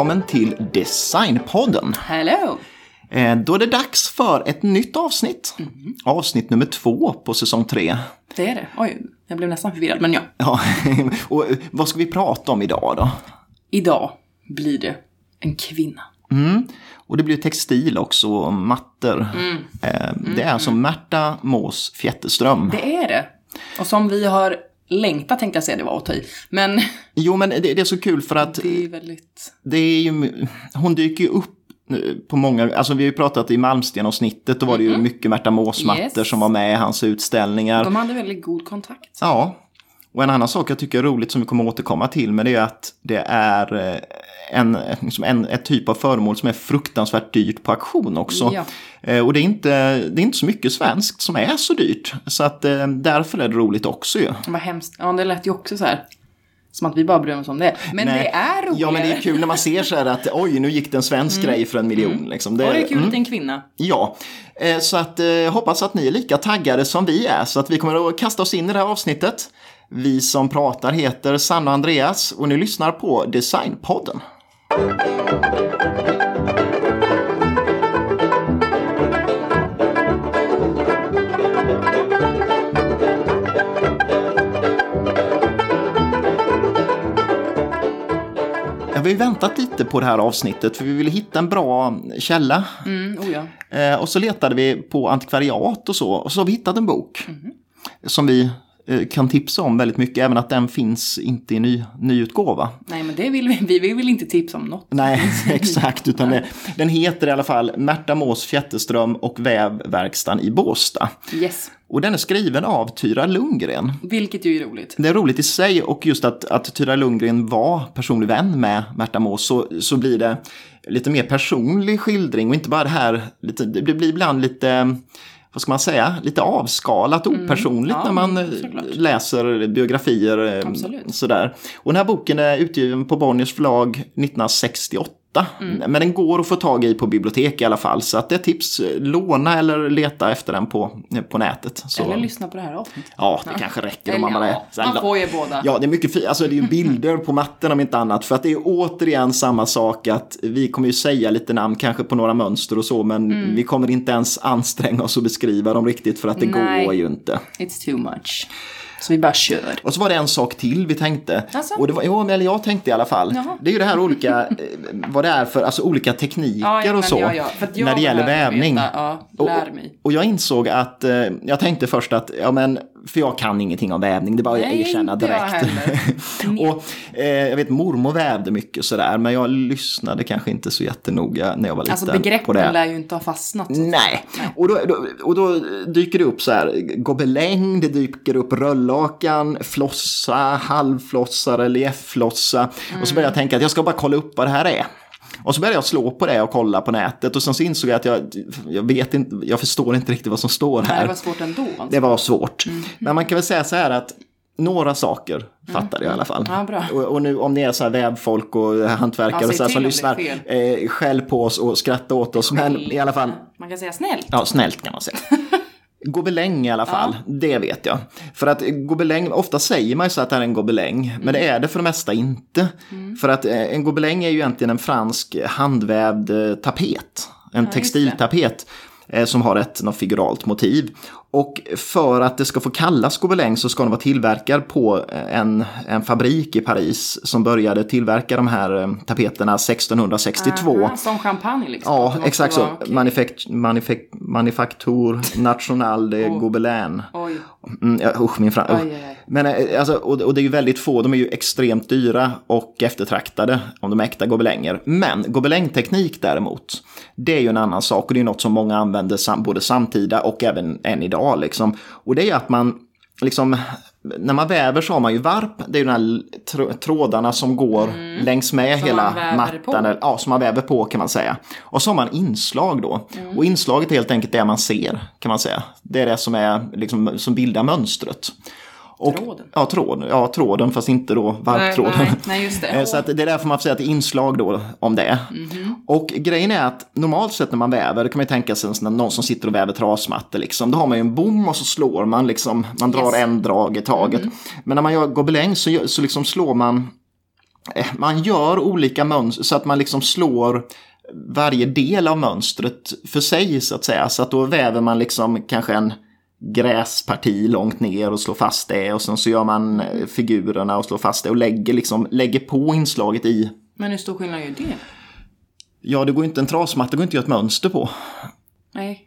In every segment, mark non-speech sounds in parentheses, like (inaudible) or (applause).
välkommen till Designpodden. Hello! Eh, Då är det dags för ett nytt avsnitt. Avsnitt nummer två på säsong tre. Det är det. Oj, jag blev nästan förvirrad, men ja. Ja, (laughs) och eh, vad ska vi prata om idag då? Idag blir det en kvinna. Och det blir textil också, och mattor. Eh, Det är alltså Märta Mås Fjätterström. Det är det. Och som vi har längtat tänkte jag säga, det var att ta i. Men Jo, men det, det är så kul för att det är väldigt... det är ju, hon dyker ju upp på många, alltså vi har ju pratat i Malmsten och snittet, då var det ju mycket Märta Mås-mattor Yes. som var med i hans utställningar. De hade väldigt god kontakt. Ja, och en annan sak jag tycker är roligt som vi kommer återkomma till, men det är att det är eh, en, liksom en ett typ av föremål som är fruktansvärt dyrt på auktion också. Ja. Eh, Och det är, inte, det är inte så mycket svenskt som är så dyrt. Så att eh, därför är det roligt också ju. Vad hemskt. Ja, det lät ju också så här. Som att vi bara bryr oss om det. Men Nej. det är roligare. Ja, men det är kul när man ser så här att oj, nu gick det en svensk grej för en miljon. Liksom. Och det är kul mm. att det är en kvinna. Ja, så att eh, hoppas att ni är lika taggade som vi är. Så att vi kommer att kasta oss in i det här avsnittet. Vi som pratar heter Sanna och Andreas och ni lyssnar på Designpodden. Vi har väntat lite på det här avsnittet för vi ville hitta en bra källa. Mm, oh ja. Eh, och så letade vi på antikvariat och så. Och så har vi hittat en bok. Som vi kan tipsa om väldigt mycket. Även att den finns inte i ny, nyutgåva. Nej, men det vill vi. Vi vill inte tipsa om något. Nej, (laughs) (laughs) exakt. Utan det, den heter i alla fall Märta Mås Fjätterström och Vävverkstan i Båstad. Yes. Och den är skriven av Tyra Lundgren. Vilket ju är roligt. Det är roligt i sig och just att, att Tyra Lundgren var personlig vän med Märta Mås så, så blir det lite mer personlig skildring och inte bara det här, lite, det blir ibland lite, vad ska man säga, lite avskalat och opersonligt Ja, när man eh, såklart. läser biografier. eh, Absolut. Sådär. Och den här boken är utgiven på Bonniers förlag 1968. Mm. Men den går att få tag i på bibliotek i alla fall. Så att det är tips, låna eller leta efter den på, på nätet. Så, Eller lyssna på det här avsnittet. Ja, det kanske räcker om man Eller, är ja, man får ju båda. Ja, det är mycket fint. Alltså det är ju bilder på mattan om inte annat. För att det är återigen samma sak att vi kommer ju säga lite namn kanske på några mönster och så. Men Mm. vi kommer inte ens anstränga oss att beskriva dem riktigt för att det Nej. går ju inte. It's too much. Så vi bara kör. Och så var det en sak till vi tänkte. Alltså? Och det var, jo, eller jag tänkte i alla fall. Jaha. Det är ju det här olika, eh, vad det är för, alltså olika tekniker Ja, ja, och så. ja, ja. När det gäller vävning. veta. Ja, Och- lär mig. Och jag insåg att, eh, jag tänkte först att, ja men, för jag kan ingenting om vävning, det är bara att Nej, erkänna jag direkt. heller. (laughs) och eh, jag vet mormor vävde mycket sådär, men jag lyssnade kanske inte så jättenoga när jag var liten Alltså på det. begreppen lär ju inte ha fastnat. säga. Nej, och då, då, och då dyker det upp så här gobeläng, det dyker upp röllakan, flossa, halvflossa, reliefflossa. Och så började jag tänka att jag ska bara kolla upp vad det här är. Och så började jag slå på det och kolla på nätet och sen så insåg jag att jag, jag vet inte, jag förstår inte riktigt vad som står här. det var svårt ändå. Alltså. Det var svårt. Men man kan väl säga så här att några saker fattade jag i alla fall. Ja, bra. Och, och nu om ni är så här vävfolk och hantverkare Ja, och så här, som lyssnar, eh, skäll på oss och skratta åt oss. Men i alla fall, Man kan säga snällt. Ja, snällt kan man säga. (laughs) Gobeläng i alla fall, det vet jag. För att gobeläng, ofta säger man ju så att det är en gobeläng, men det är det för det mesta inte. För att eh, en gobeläng är ju egentligen en fransk handvävd eh, tapet, en det. textiltapet eh, som har ett något figuralt motiv. Och för att det ska få kallas gobeläng så ska den vara tillverkad på eh, en, en fabrik i Paris som började tillverka de här eh, tapeterna 1662. Aha, som champagne liksom. Ja, exakt så. vara manifect, manufaktur National de (laughs) Gobelin. Oj, Mm, ja, usch, min fram... Usch. oj, oj. Men eh, alltså, och, och det är ju väldigt få, de är ju extremt dyra och eftertraktade om de är äkta gobelänger. Men gobelängteknik däremot, det är ju en annan sak och det är något som många använder sam, både samtida och även än idag. Liksom. Och det är ju att man liksom när man väver så har man ju varp, det är ju de här tr- trådarna som går längs med Mm. Som hela mattan. Eller, ja, som man väver på kan man säga. Och så har man inslag då. Mm. Och inslaget är helt enkelt det man ser kan man säga. Det är det som, är, liksom, som bildar mönstret. Och, Tråden. Ja, tråden, ja, tråden fast inte då varptråden. Nej, nej, just det. Eh, Så att det är därför man får säga att det är inslag då om det. Mhm. Och grejen är att normalt sett när man väver, då kan man ju tänka sig där- någon som sitter och väver trasmattor liksom. Då har man ju en bom och så slår man liksom, man drar Yes. En drag i taget. Men när man gör gobeläng så, så liksom slår man eh, man gör olika mönster så att man liksom slår varje del av mönstret för sig så att säga. Så att då väver man liksom kanske en gräsparti långt ner och slår fast det och sen så gör man eh, figurerna och slår fast det och lägger, liksom, lägger på inslaget i. Men hur stor skillnad är det? Ja, det går inte en trasmatta, det går inte att göra ett mönster på. Nej.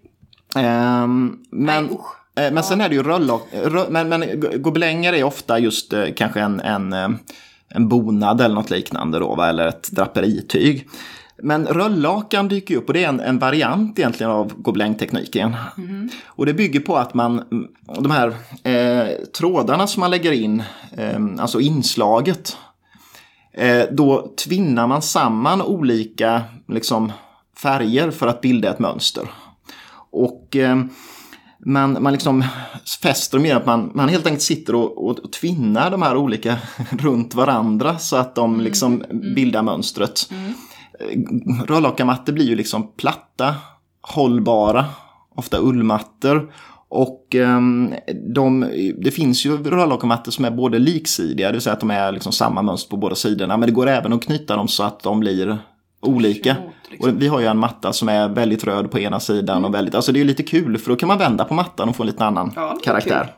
Ehm, men, Nej, usch. eh, men sen är det ju röllock, rö, men, men gobelänger är ofta just eh, kanske en, en, en bonad eller något liknande då, va? eller ett draperityg. Men röllakan dyker upp och det är en, en variant egentligen av gobelängtekniken. Och det bygger på att man, de här eh, trådarna som man lägger in, eh, alltså inslaget, eh, då tvinnar man samman olika liksom, färger för att bilda ett mönster. Och eh, man, man liksom fäster i att man, man helt enkelt sitter och, och tvinnar de här olika (laughs) runt varandra så att de liksom bildar mönstret. Rörlakarmattor blir ju liksom platta, hållbara, ofta ullmattor. Och ehm, de, det finns ju rörlakarmattor som är både liksidiga, det vill säga att de är liksom samma mönster på båda sidorna. Men det går även att knyta dem så att de blir olika. Liksom. Och vi har ju en matta som är väldigt röd på ena sidan och väldigt, alltså det är lite kul för då kan man vända på mattan och få en lite annan Ja, karaktär. kul.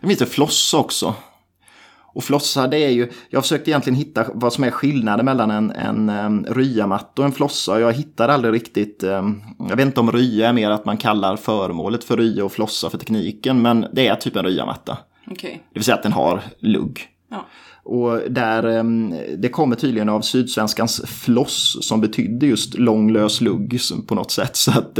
Det finns det flossa också. Och flossa det är ju, jag försökte egentligen hitta vad som är skillnaden mellan en, en um, ryamatta och en flossa. Jag hittar aldrig riktigt, um, jag vet inte om rya är mer att man kallar föremålet för rya och flossa för tekniken. Men det är typ en ryamatta. Okej. Det vill säga att den har lugg. Ja. Och där, det kommer tydligen av sydsvenskans floss som betydde just lång lös lugg på något sätt. Så att,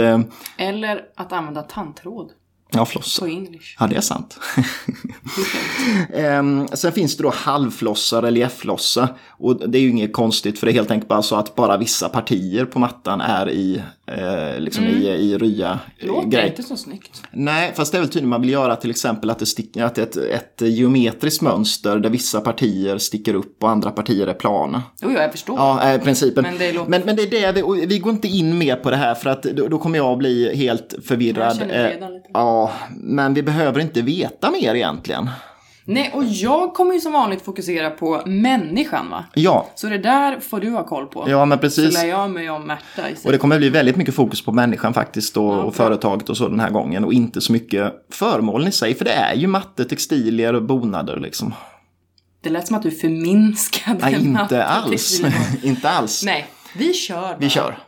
Eller att använda tandtråd ja flossa. på english. Ja, det är sant. (laughs) Ehm, sen finns det då halvflossa, reliefflossa. Och det är ju inget konstigt för det är helt enkelt bara så att bara vissa partier på mattan är i, eh, liksom i, i rya Det låter grej. inte så snyggt. Nej, fast det är väl tydligen man vill göra till exempel att det sticker, att det är ett, ett geometriskt mönster där vissa partier sticker upp och andra partier är plana. Jo, jag förstår. Ja, eh, principen. Men det låter- men, men det är det, vi, vi går inte in mer på det här för att då, då kommer jag bli helt förvirrad. Jag Eh. Ja, men vi behöver inte veta mer egentligen. Nej, och jag kommer ju som vanligt fokusera på människan va? Ja, Så det där får du ha koll på. ja men Så precis. lär jag mig om Märta Och istället. det kommer bli väldigt mycket fokus på människan faktiskt och, och bra. företaget och så den här gången. Och inte så mycket föremålen i sig, för det är ju matte, textilier och bonader liksom. Det lät som att du förminskade Nej, inte matte- alls. (laughs) inte alls. Nej, vi kör Vi bara. kör.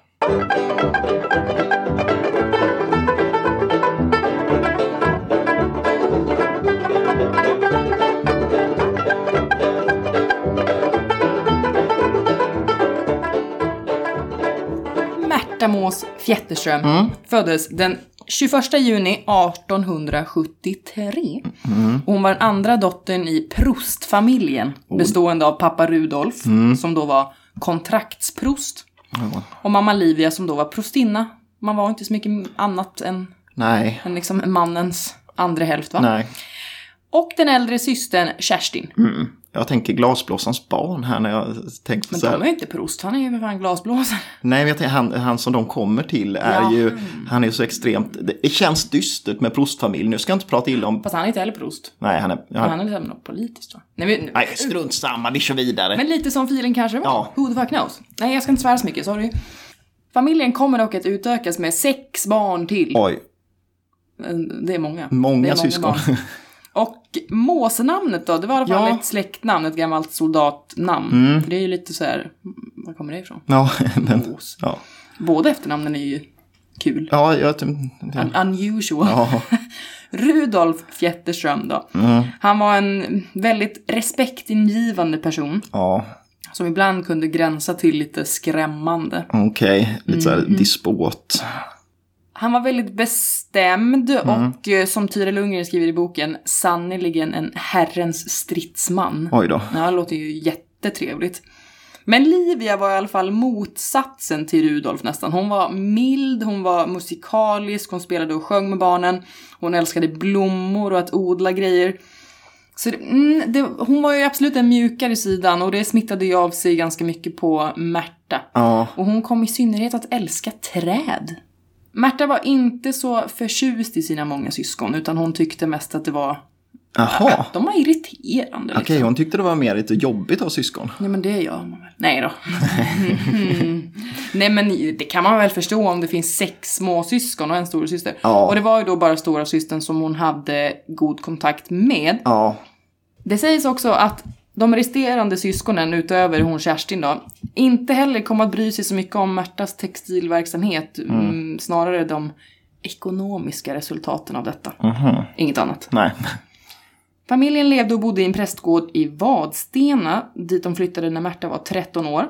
Märta Mås Fjätterström Mm. föddes den 21 juni 1873. Mm. Och hon var den andra dottern i Prostfamiljen bestående av pappa Rudolf Mm. som då var kontraktsprost och mamma Livia som då var prostinna. Man var inte så mycket annat än, Nej, än liksom mannens andra hälft va? nej. Och den äldre systern Kerstin. Mm. Jag tänker glasblåsarens barn här när jag tänkte Men så de här. är ju inte prost, han är ju för fan glasblåsare. Nej, men jag tänker, han, han som de kommer till är Ja. ju, han är så extremt, det, känns dystert med prostfamilj. Nu ska jag inte prata illa om, Fast han är inte heller prost. nej han är, Men han, han är liksom något politiskt va? Nej, vi, nej strunt samma, vi kör vidare. Men lite som filen kanske var. Ja. Who the fuck knows? Nej, jag ska inte svära så mycket, sorry. Familjen kommer dock att utökas med sex barn till. Oj, Det är många. Många det är syskon. barn. (laughs) Och måsenamnet då, det var i alla fall Ja. ett släktnamn, ett gammalt soldatnamn. Mm. För det är ju lite så här, mm, var kommer det ifrån? ja, (laughs) men, Mås. ja. Båda efternamnen är ju kul. Ja, jag, ja. Un- Unusual. ja. (laughs) Rudolf Fjätterström då. Mm. Han var en väldigt respektingivande person. ja. Som ibland kunde gränsa till lite skrämmande. Okej, lite såhär Mm. dispåt. Han var väldigt bestämd Mm. och eh, som Tyra Lundgren skriver i boken, sannerligen en herrens stridsman. Oj då. Ja, det låter ju jättetrevligt. Men Livia var i alla fall motsatsen till Rudolf nästan. Hon var mild, hon var musikalisk, hon spelade och sjöng med barnen. Hon älskade blommor och att odla grejer. Så det, mm, det, hon var ju absolut den mjukare sidan och det smittade ju av sig ganska mycket på Märta. Ja, Och hon kom i synnerhet att älska träd. Märta var inte så förtjust i sina många syskon, utan hon tyckte mest att det var Jaha. De var irriterande. Liksom. Okej, hon tyckte det var mer lite jobbigt att ha syskon. Ja men det gör man väl. Nej då. Mm. (laughs) Nej men det kan man väl förstå om det finns sex småsyskon och en storasyster. Ja. Och det var ju då bara storasystern som hon hade god kontakt med. Ja, Det sägs också att de resterande syskonen utöver hon Kerstin då, inte heller kom att bry sig så mycket om Märtas textilverksamhet. Mm. Snarare de ekonomiska resultaten av detta. Inget annat. nej. Familjen levde och bodde i en prästgård i Vadstena, dit de flyttade när Märta var 13 år.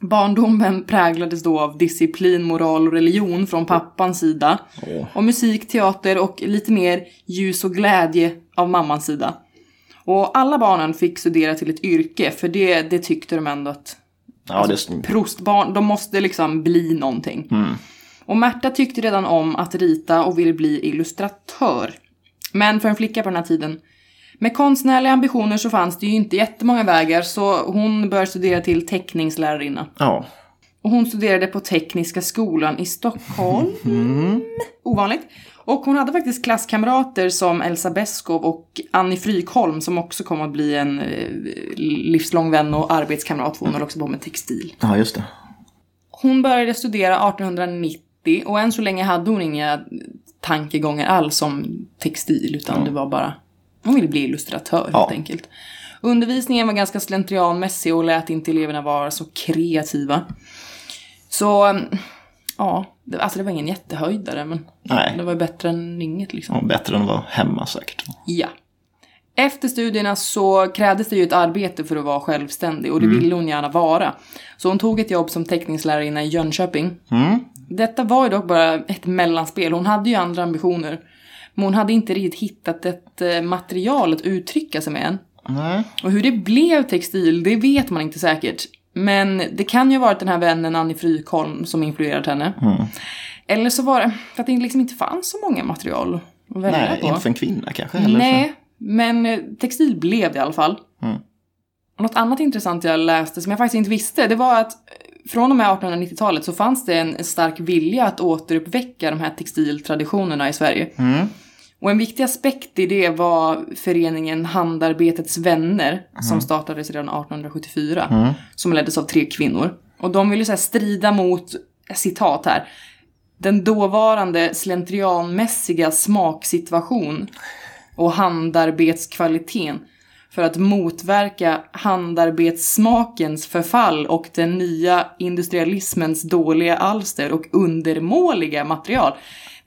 Barndomen präglades då av disciplin, moral och religion från pappans sida. Åh. Och musik, teater och lite mer ljus och glädje av mammans sida. Och alla barnen fick studera till ett yrke, för det, det tyckte de ändå att Ja, det, prostbarn, de måste liksom bli någonting. Och Märta tyckte redan om att rita och ville bli illustratör. Men för en flicka på den här tiden med konstnärliga ambitioner så fanns det ju inte jättemånga vägar så hon började studera till teckningslärarinna. ja. Och hon studerade på Tekniska skolan i Stockholm. Ovanligt. Och hon hade faktiskt klasskamrater som Elsa Beskow och Annie Frykholm som också kom att bli en eh, livslång vän och arbetskamrat för hon höll också på med textil. ja, just det. Hon började studera 1890 och än så länge hade hon inga tankegångar alls om textil utan det var bara hon ville bli illustratör Ja. helt enkelt. Undervisningen var ganska slentrianmässig och lät inte eleverna vara så kreativa. Så ja, det, alltså det var ingen jättehöjdare men Nej. det var ju bättre än inget liksom. Ja, bättre än att vara hemma säkert. Ja. Efter studierna så krävdes det ju ett arbete för att vara självständig och det ville hon gärna vara. Så hon tog ett jobb som teckningslärarinna i Jönköping. Detta var ju dock bara ett mellanspel, hon hade ju andra ambitioner. Men hon hade inte riktigt hittat ett eh, material att uttrycka sig med än. Nej. Och hur det blev textil, det vet man inte säkert. Men det kan ju ha varit den här vännen Annie Frykholm som influerat henne. Eller så var det för att det liksom inte fanns så många material att välja Nej, på. inte för en kvinna kanske. Eller Nej, men eh, textil blev det i alla fall. Och något annat intressant jag läste som jag faktiskt inte visste, det var att eh, från och med 1890-talet så fanns det en stark vilja att återuppväcka de här textiltraditionerna i Sverige. Och en viktig aspekt i det var föreningen Handarbetets vänner som startades redan 1874. Som leddes av tre kvinnor. Och de ville så strida mot, citat här, den dåvarande slentrianmässiga smaksituation och handarbetskvaliteten för att motverka handarbetssmakens förfall och den nya industrialismens dåliga alster och undermåliga material.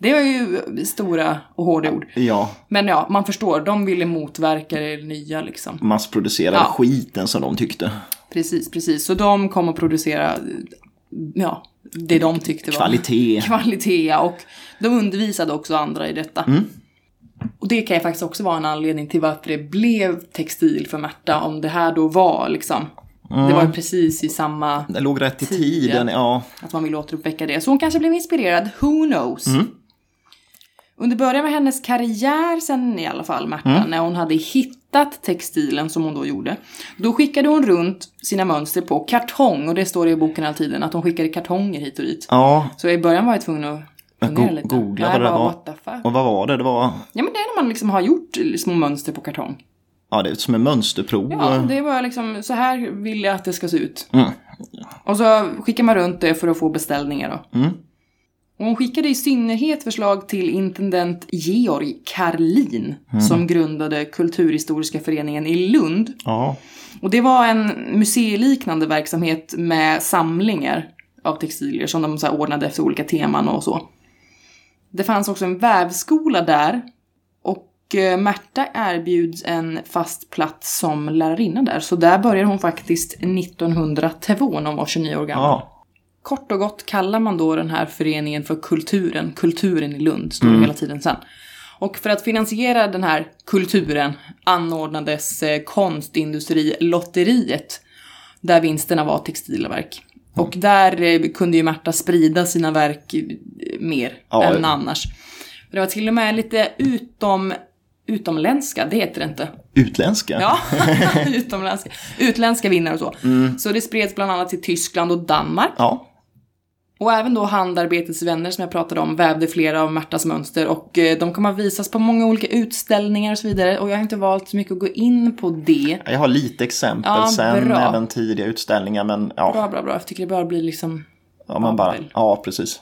Det var ju stora och hårda ord. Ja, Men ja, man förstår, de ville motverka det nya liksom. massproducerade Ja. skiten som de tyckte. Precis, precis. Så de kom att producera, ja, det de tyckte var Kvalitet. kvalitet ja, och de undervisade också andra i detta. Och det kan ju faktiskt också vara en anledning till varför det blev textil för Märta, om det här då var liksom, det var ju precis i samma, Det låg rätt i tiden, ja. att man vill återuppväcka det. Så hon kanske blev inspirerad, who knows? Under början med hennes karriär sen i alla fall, Märta, när hon hade hittat textilen som hon då gjorde. Då skickade hon runt sina mönster på kartong och det står i boken hela tiden att hon skickade kartonger hit och dit. Ja, Så i början var jag tvungen att fundera go- lite. googla Nej, vad det var. Och vad var det? Det var, Ja men det är när man liksom har gjort små mönster på kartong. ja det är som en mönsterprov. Ja, det var liksom, så här vill jag att det ska se ut. Mm. Och så skickar man runt det för att få beställningar då. Mm. Och hon skickade i synnerhet förslag till intendent Georg Karlin Mm. som grundade Kulturhistoriska föreningen i Lund. Ja, Och det var en museiliknande verksamhet med samlingar av textilier som de så ordnade efter olika teman och så. Det fanns också en vävskola där och eh, Märta erbjuds en fast plats som lärarinna där. Så där började hon faktiskt 1902 när hon var 29 år gammal. ja. Kort och gott kallar man då den här föreningen för Kulturen. Kulturen i Lund står det hela tiden sen. Och för att finansiera den här kulturen anordnades eh, Konstindustrielotteriet. Där vinsterna var textilverk. Och där eh, kunde ju Märta sprida sina verk eh, mer Ja, än ja. annars. Det var till och med lite utom, utomländska, det heter det inte. Utländska? Ja, (laughs) (laughs) utomländska. Utländska vinnare och så. Så det spreds bland annat till Tyskland och Danmark. Ja. Och även då Handarbetets vänner som jag pratade om vävde flera av Märtas mönster och eh, de kommer att visas på många olika utställningar och så vidare. Och jag har inte valt så mycket att gå in på det. Jag har lite exempel Ja, sen, bra. även tidiga utställningar, men ja, Bra, bra, bra. Jag tycker det bara blir liksom... ja man bara, ja precis.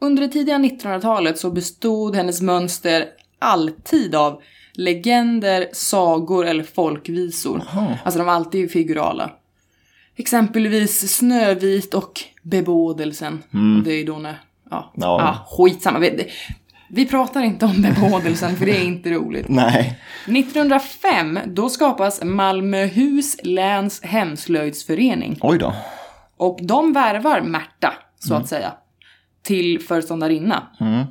Under det tidiga 1900-talet så bestod hennes mönster alltid av legender, sagor eller folkvisor. Alltså de var alltid figurala. Exempelvis Snövit och Bebådelsen. Och det är ju då när... Ja, Ja. ja. skitsamma. Vi, vi pratar inte om bebådelsen för det är inte roligt. (laughs) Nej, 1905 då skapas Malmöhus läns hemslöjdsförening. oj då. Och de värvar Märta, så att säga, till föreståndarinna. Mm.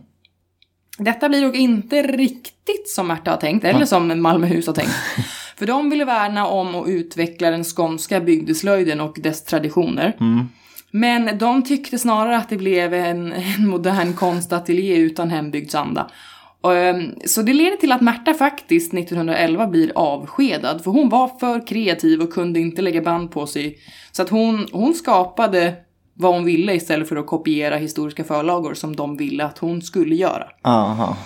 Detta blir dock inte riktigt som Märta har tänkt, eller som Malmöhus har tänkt. (laughs) För de ville värna om och utveckla den skånska bygdeslöjden och dess traditioner. Men de tyckte snarare att det blev en, en modern konstateljé utan hembygdsanda. Ehm, Så det leder till att Märta faktiskt 1911 blir avskedad, för hon var för kreativ och kunde inte lägga band på sig. Så att hon, hon skapade vad hon ville istället för att kopiera historiska förlagor som de ville att hon skulle göra. Aha.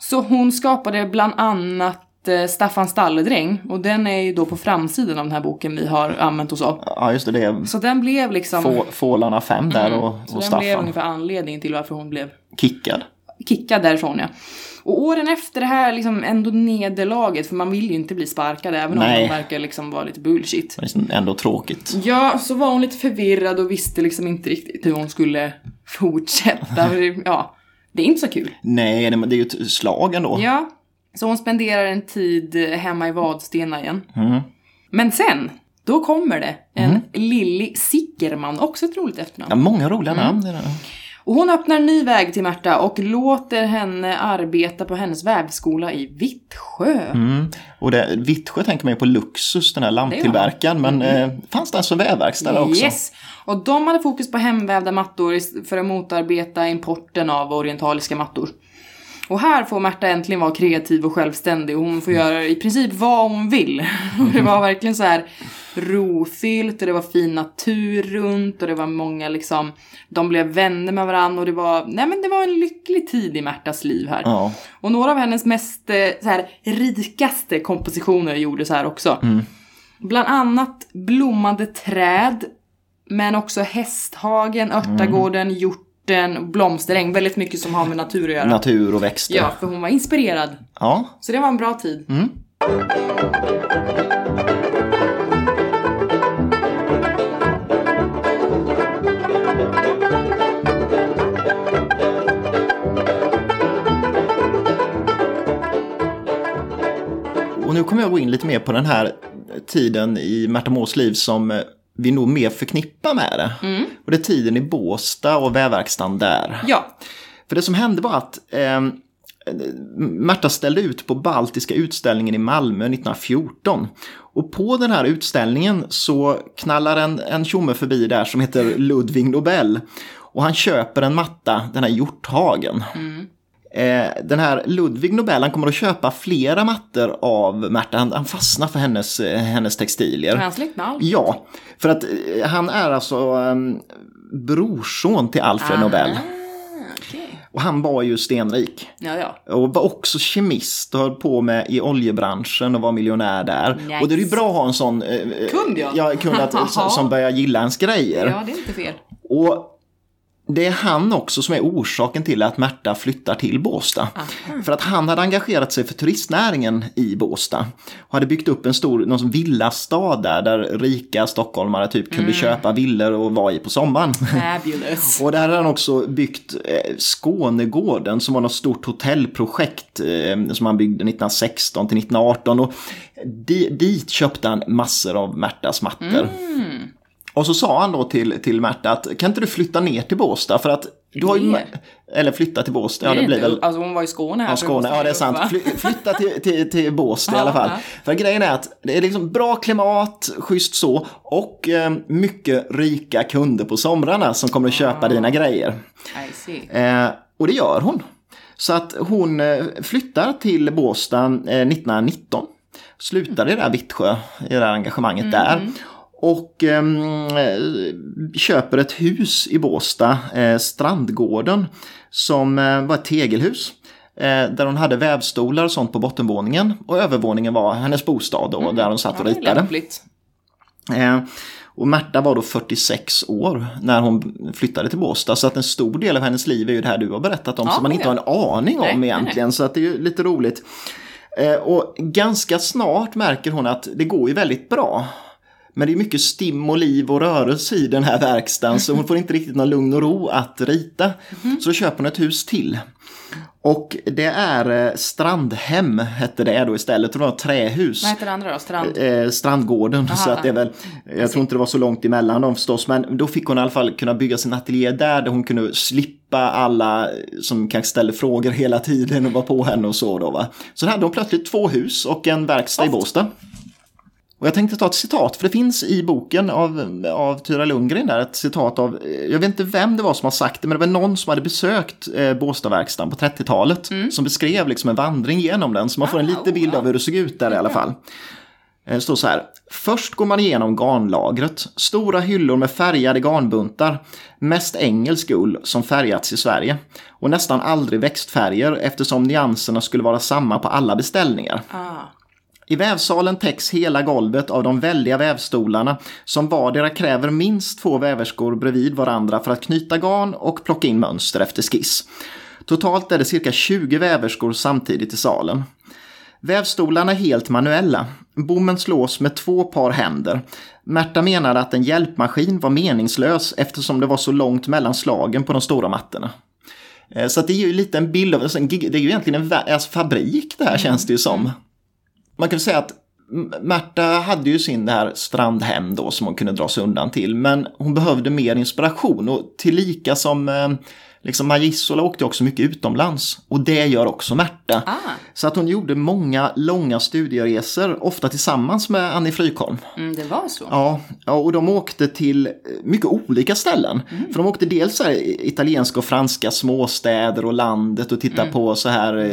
Så hon skapade bland annat Staffan Stalledräng och den är ju då på framsidan av den här boken vi har använt oss av. Ja, just det. Det är Så den blev liksom... få, Fålarna 5 där och, så och den blev Staffan. ungefär anledningen till varför hon blev Kickad. kickad därifrån ja. Och åren efter det här liksom ändå nederlaget, för man vill ju inte bli sparkad även Nej. om de verkar liksom vara lite bullshit. Det är ändå tråkigt. Ja, så var hon lite förvirrad och visste liksom inte riktigt hur hon skulle fortsätta. Det- (laughs) ja, det är inte så kul. Nej, det, men det är ju ett slag ändå. Ja, så hon spenderar en tid hemma i Vadstena igen. Mm. Men sen, då kommer det en Lilly Sickerman, också ett roligt efternamn. Ja, många roliga Mm. namn. Och hon öppnar en ny väg till Märta och låter henne arbeta på hennes vävskola i Vittsjö. Mm. Och det, Vittsjö tänker man ju på Luxus, den här lamptillverkaren. Men eh, fanns det alltså vävverkstad där också? Yes! Och de hade fokus på hemvävda mattor för att motarbeta importen av orientaliska mattor. Och här får Märta äntligen vara kreativ och självständig och hon får göra i princip vad hon vill. Och (laughs) det var verkligen så här rofyllt och det var fin natur runt och det var många liksom, de blev vänner med varandra och det var, nej men det var en lycklig tid i Märtas liv här. Ja. Och några av hennes mest eh, så här, rikaste kompositioner gjordes här också. Bland annat blommande träd, men också hästhagen, örtagården, hjorten, blomsteräng. Väldigt mycket som har med natur att göra. Natur och växter. Ja, för hon var inspirerad. Ja. Så det var en bra tid. Och nu kommer jag gå in lite mer på den här tiden i Märta Mås liv som eh, vi nog mer förknippar med det. Mm. Och det är tiden i Båstad och vävverkstan där. Ja, För det som hände var att eh, Märta ställde ut på Baltiska utställningen i Malmö 1914. Och på den här utställningen så knallar en, en tjomme förbi där som heter Ludvig Nobel. Och han köper en matta, den här hjorthagen. Eh, den här Ludvig Nobel, han kommer att köpa flera mattor av Märta. Han, han fastnar för hennes, eh, hennes textilier. är han släkt med allt? Ja, för att eh, han är alltså um, brorson till Alfred Nobel. Ah, okej. Och han var ju stenrik. Ja, ja. Och var också kemist och höll på med i oljebranschen och var miljonär där. Nice. Och det är ju bra att ha en sån eh, Kund, ja. ja kund att, som, (laughs) som börjar gilla ens grejer. Ja, det är inte fel. Och det är han också som är orsaken till att Märta flyttar till Båstad. För att han hade engagerat sig för turistnäringen i Båstad. Och hade byggt upp en stor någon villastad där, där rika stockholmare typ kunde köpa villor och vara i på sommaren. Fabulous. (laughs) Och där hade han också byggt eh, Skånegården som var något stort hotellprojekt eh, som han byggde 1916 till 1918. Och di, dit köpte han massor av Märtas mattor. Och så sa han då till, till Märta att kan inte du flytta ner till Båstad för att du har ju... Eller flytta till Båstad, ja Det blir väl... Alltså hon var i Skåne här. Ja, Skåne, ja det är sant. Fly, flytta till, till, till Båstad i alla fall. För grejen är att det är liksom bra klimat, schysst så, och eh, mycket rika kunder på somrarna som kommer att köpa dina grejer. I see. Eh, och det gör hon. Så att hon eh, flyttar till Båstad eh, 1919. Slutar i det där Vittsjö, i det där engagemanget där. Och eh, köper ett hus i Båsta, eh, Strandgården, som eh, var ett tegelhus. Eh, där hon hade vävstolar och sånt på bottenvåningen och övervåningen var hennes bostad då, där hon satt och Ja, ritade. Eh, och Märta var då 46 år när hon flyttade till Båstad. Så att en stor del av hennes liv är ju det här du har berättat om. Ja, som man inte har en aning om Nej, nej, egentligen. Så att det är ju lite roligt. Eh, och ganska snart märker hon att det går ju väldigt bra. Men det är mycket stim och liv och rörelse i den här verkstaden. Så hon får inte riktigt någon lugn och ro att rita. Mhm. Så köper hon ett hus till. Och det är eh, Strandhem hette det då istället. Det var trähus Vad heter det andra då? Strand? eh, Strandgården. Så att det är väl, jag tror inte det var så långt emellan dem förstås, men då fick hon i alla fall kunna bygga sin ateljé där, där hon kunde slippa alla som kanske ställer frågor hela tiden och var på henne och så då va. Så hade hon plötsligt två hus och en verkstad i Båstad. Och jag tänkte ta ett citat, för det finns i boken av, av Tyra Lundgren där ett citat av, jag vet inte vem det var som har sagt det, men det var någon som hade besökt eh, Båstadverkstaden på 30-talet som beskrev liksom en vandring genom den, så man får en Ah, liten bild av hur det såg ut där i alla fall. Eh, Det står så här. Först går man igenom garnlagret. Stora hyllor med färgade garnbuntar. Mest engelsk ull som färgats i Sverige. Och nästan aldrig växtfärger eftersom nyanserna skulle vara samma på alla beställningar. Ah. I vävsalen täcks hela golvet av de väldiga vävstolarna som vardera kräver minst två väverskor bredvid varandra för att knyta garn och plocka in mönster efter skiss. Totalt är det cirka 20 väverskor samtidigt i salen. Vävstolarna är helt manuella. Bommen slås med två par händer. Märta menade att en hjälpmaskin var meningslös eftersom det var så långt mellan slagen på de stora mattorna. Eh, Så det är ju lite en bild av, alltså det är ju egentligen en alltså fabrik det här känns det ju som. Man kan säga att Märta hade ju sin det här strandhem då som hon kunde dra sig undan till. Men hon behövde mer inspiration och tillika som eh, liksom Magissola åkte också mycket utomlands. Och det gör också Märta. Ah. Så att hon gjorde många långa studieresor, ofta tillsammans med Annie Frykholm. Mm, det var så. Ja, och de åkte till eh, mycket olika ställen. För de åkte dels så här italienska och franska småstäder och landet och tittade på så här eh,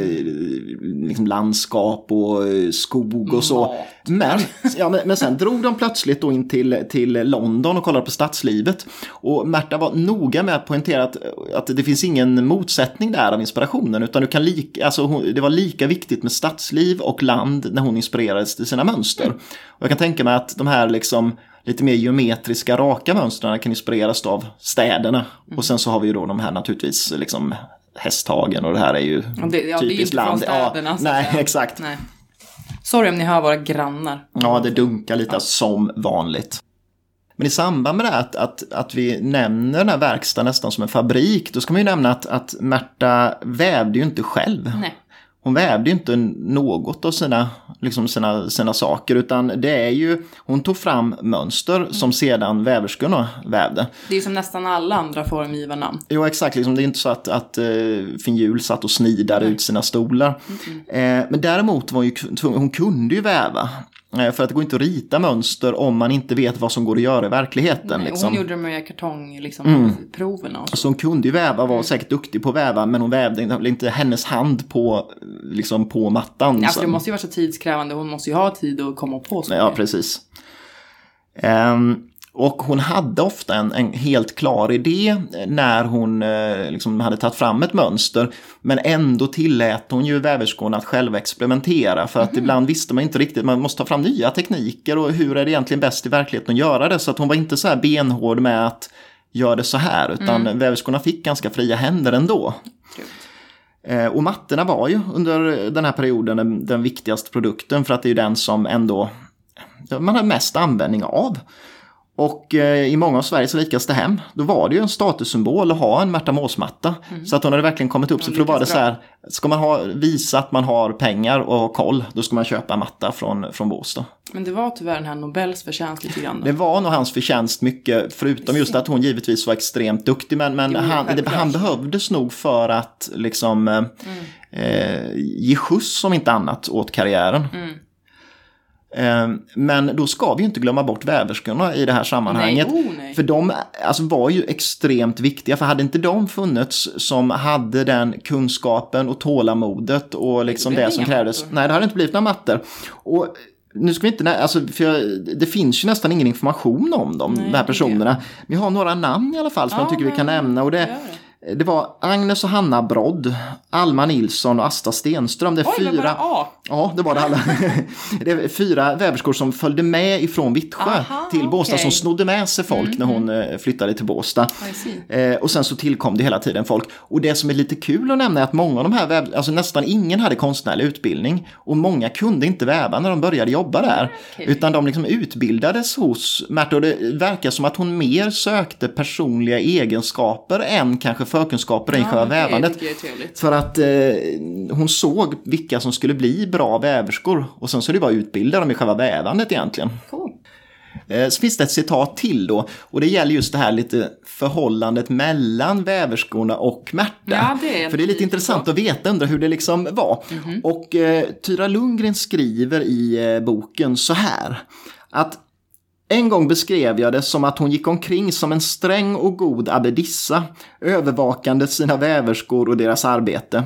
liksom landskap och eh, skog och så. Men, ja, men, men sen drog de plötsligt då in till, till London och kollade på stadslivet. Och Märta var noga med att poängtera att, att det finns ingen motsättning där av inspirationen. Utan du kan lika, alltså, hon- det var lika viktigt med stadsliv och land när hon inspirerades till sina mönster. Och jag kan tänka mig att de här liksom lite mer geometriska raka mönstren kan inspireras av städerna. Och sen så har vi ju då de här naturligtvis liksom hästhagen och det här är ju Ja, det, ja, det är ju typiskt inte från land. städerna. Ja, nej, exakt. Nej. Sorry om ni hör våra grannar. Ja, det dunkar lite som vanligt. Men i samband med det här att, att, att vi nämner den här verkstaden nästan som en fabrik, då ska man ju nämna att, att Märta vävde ju inte själv. Nej. Hon vävde ju inte något av sina, liksom sina, sina saker, utan det är ju, hon tog fram mönster som sedan väverskorna vävde. Det är ju som nästan alla andra formgivarnamn. Jo, exakt. Liksom, det är inte så att, att Finn Hjul satt och snidade ut sina stolar. Eh, men däremot var hon ju hon kunde ju väva. Eh, för att det går inte att rita mönster om man inte vet vad som går att göra i verkligheten. Nej, liksom. Hon gjorde de med kartong, liksom, och så. Så hon kunde ju väva, var säkert duktig på att väva, men hon vävde inte- hennes hand på, liksom, på mattan. Alltså Så- det måste ju vara så tidskrävande, hon måste ju ha tid att komma på så Ja, precis. Ehm, och hon hade ofta en, en helt klar idé när hon eh, liksom hade tagit fram ett mönster. Men ändå tillät hon ju väverskorna att själva experimentera. För att Mhm. ibland visste man inte riktigt, man måste ta fram nya tekniker och hur är det egentligen bäst i verkligheten att göra det. Så att hon var inte så här benhård med att göra det så här. Utan Mm. väverskorna fick ganska fria händer ändå. Trevligt. Eh, Och mattorna var ju under den här perioden den, den viktigaste produkten för att det är den som ändå man har mest användning av. Och eh, i många av Sveriges rikaste hem, då var det ju en statussymbol att ha en Märta Mås-matta. Så att hon hade verkligen kommit upp sig. För då var det så här, ska man ha, visa att man har pengar och ha koll, då ska man köpa en matta från, från Båstad. Men det var tyvärr den här Nobels förtjänst lite grann. Det Då. var nog hans förtjänst mycket, förutom just att hon givetvis var extremt duktig. Men, men Jo, han, det, han behövdes nog för att liksom eh, eh, ge skjuts om inte annat åt karriären. Eh, men då ska vi ju inte glömma bort väverskorna i det här sammanhanget. Nej, oh, nej. För de alltså, var ju extremt viktiga, för hade inte de funnits som hade den kunskapen och tålamodet och liksom blev det som krävdes. mattor. Nej, det hade inte blivit några mattor. Och nu ska vi inte, alltså, för det finns ju nästan ingen information om dem, Nej, de här det är personerna. Vi har några namn i alla fall som Ja, jag tycker vi kan nämna. Och det, det. Det var Agnes och Hanna Brodd, Alma Nilsson och Asta Stenström. Det är Oj, fyra... bara A. Ja, det var det alla. (laughs) det är fyra väverskor som följde med ifrån Vittsjö Aha, till Båstad. Mm, som snodde med sig folk när hon eh, flyttade till Båstad. Eh, och sen så tillkom det hela tiden folk. Och det som är lite kul att nämna är att många av de här, väv- alltså nästan ingen hade konstnärlig utbildning. Och många kunde inte väva när de började jobba där. Okej. Utan de liksom utbildades hos Märta och det verkar som att hon mer sökte personliga egenskaper än kanske förkunskaper i själva det vävandet. För att eh, hon såg vilka som skulle bli bra väverskor och sen så är det bara att utbilda dem i själva vävandet egentligen. Cool. Eh, Så finns det ett citat till då och det gäller just det här lite förhållandet mellan väverskorna och Märta. Ja, det För det är lite intressant på. att veta, undra hur det liksom var. Mhm. Och eh, Tyra Lundgren skriver i eh, boken så här att en gång beskrev jag det som att hon gick omkring som en sträng och god abbedissa, övervakande sina väverskor och deras arbete.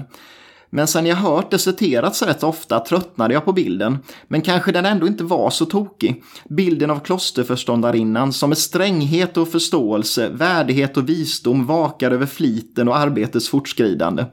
Men sen jag hört det citerats rätt ofta tröttnade jag på bilden, men kanske den ändå inte var så tokig. Bilden av klosterförståndarinnan som med stränghet och förståelse, värdighet och visdom vakar över fliten och arbetets fortskridande.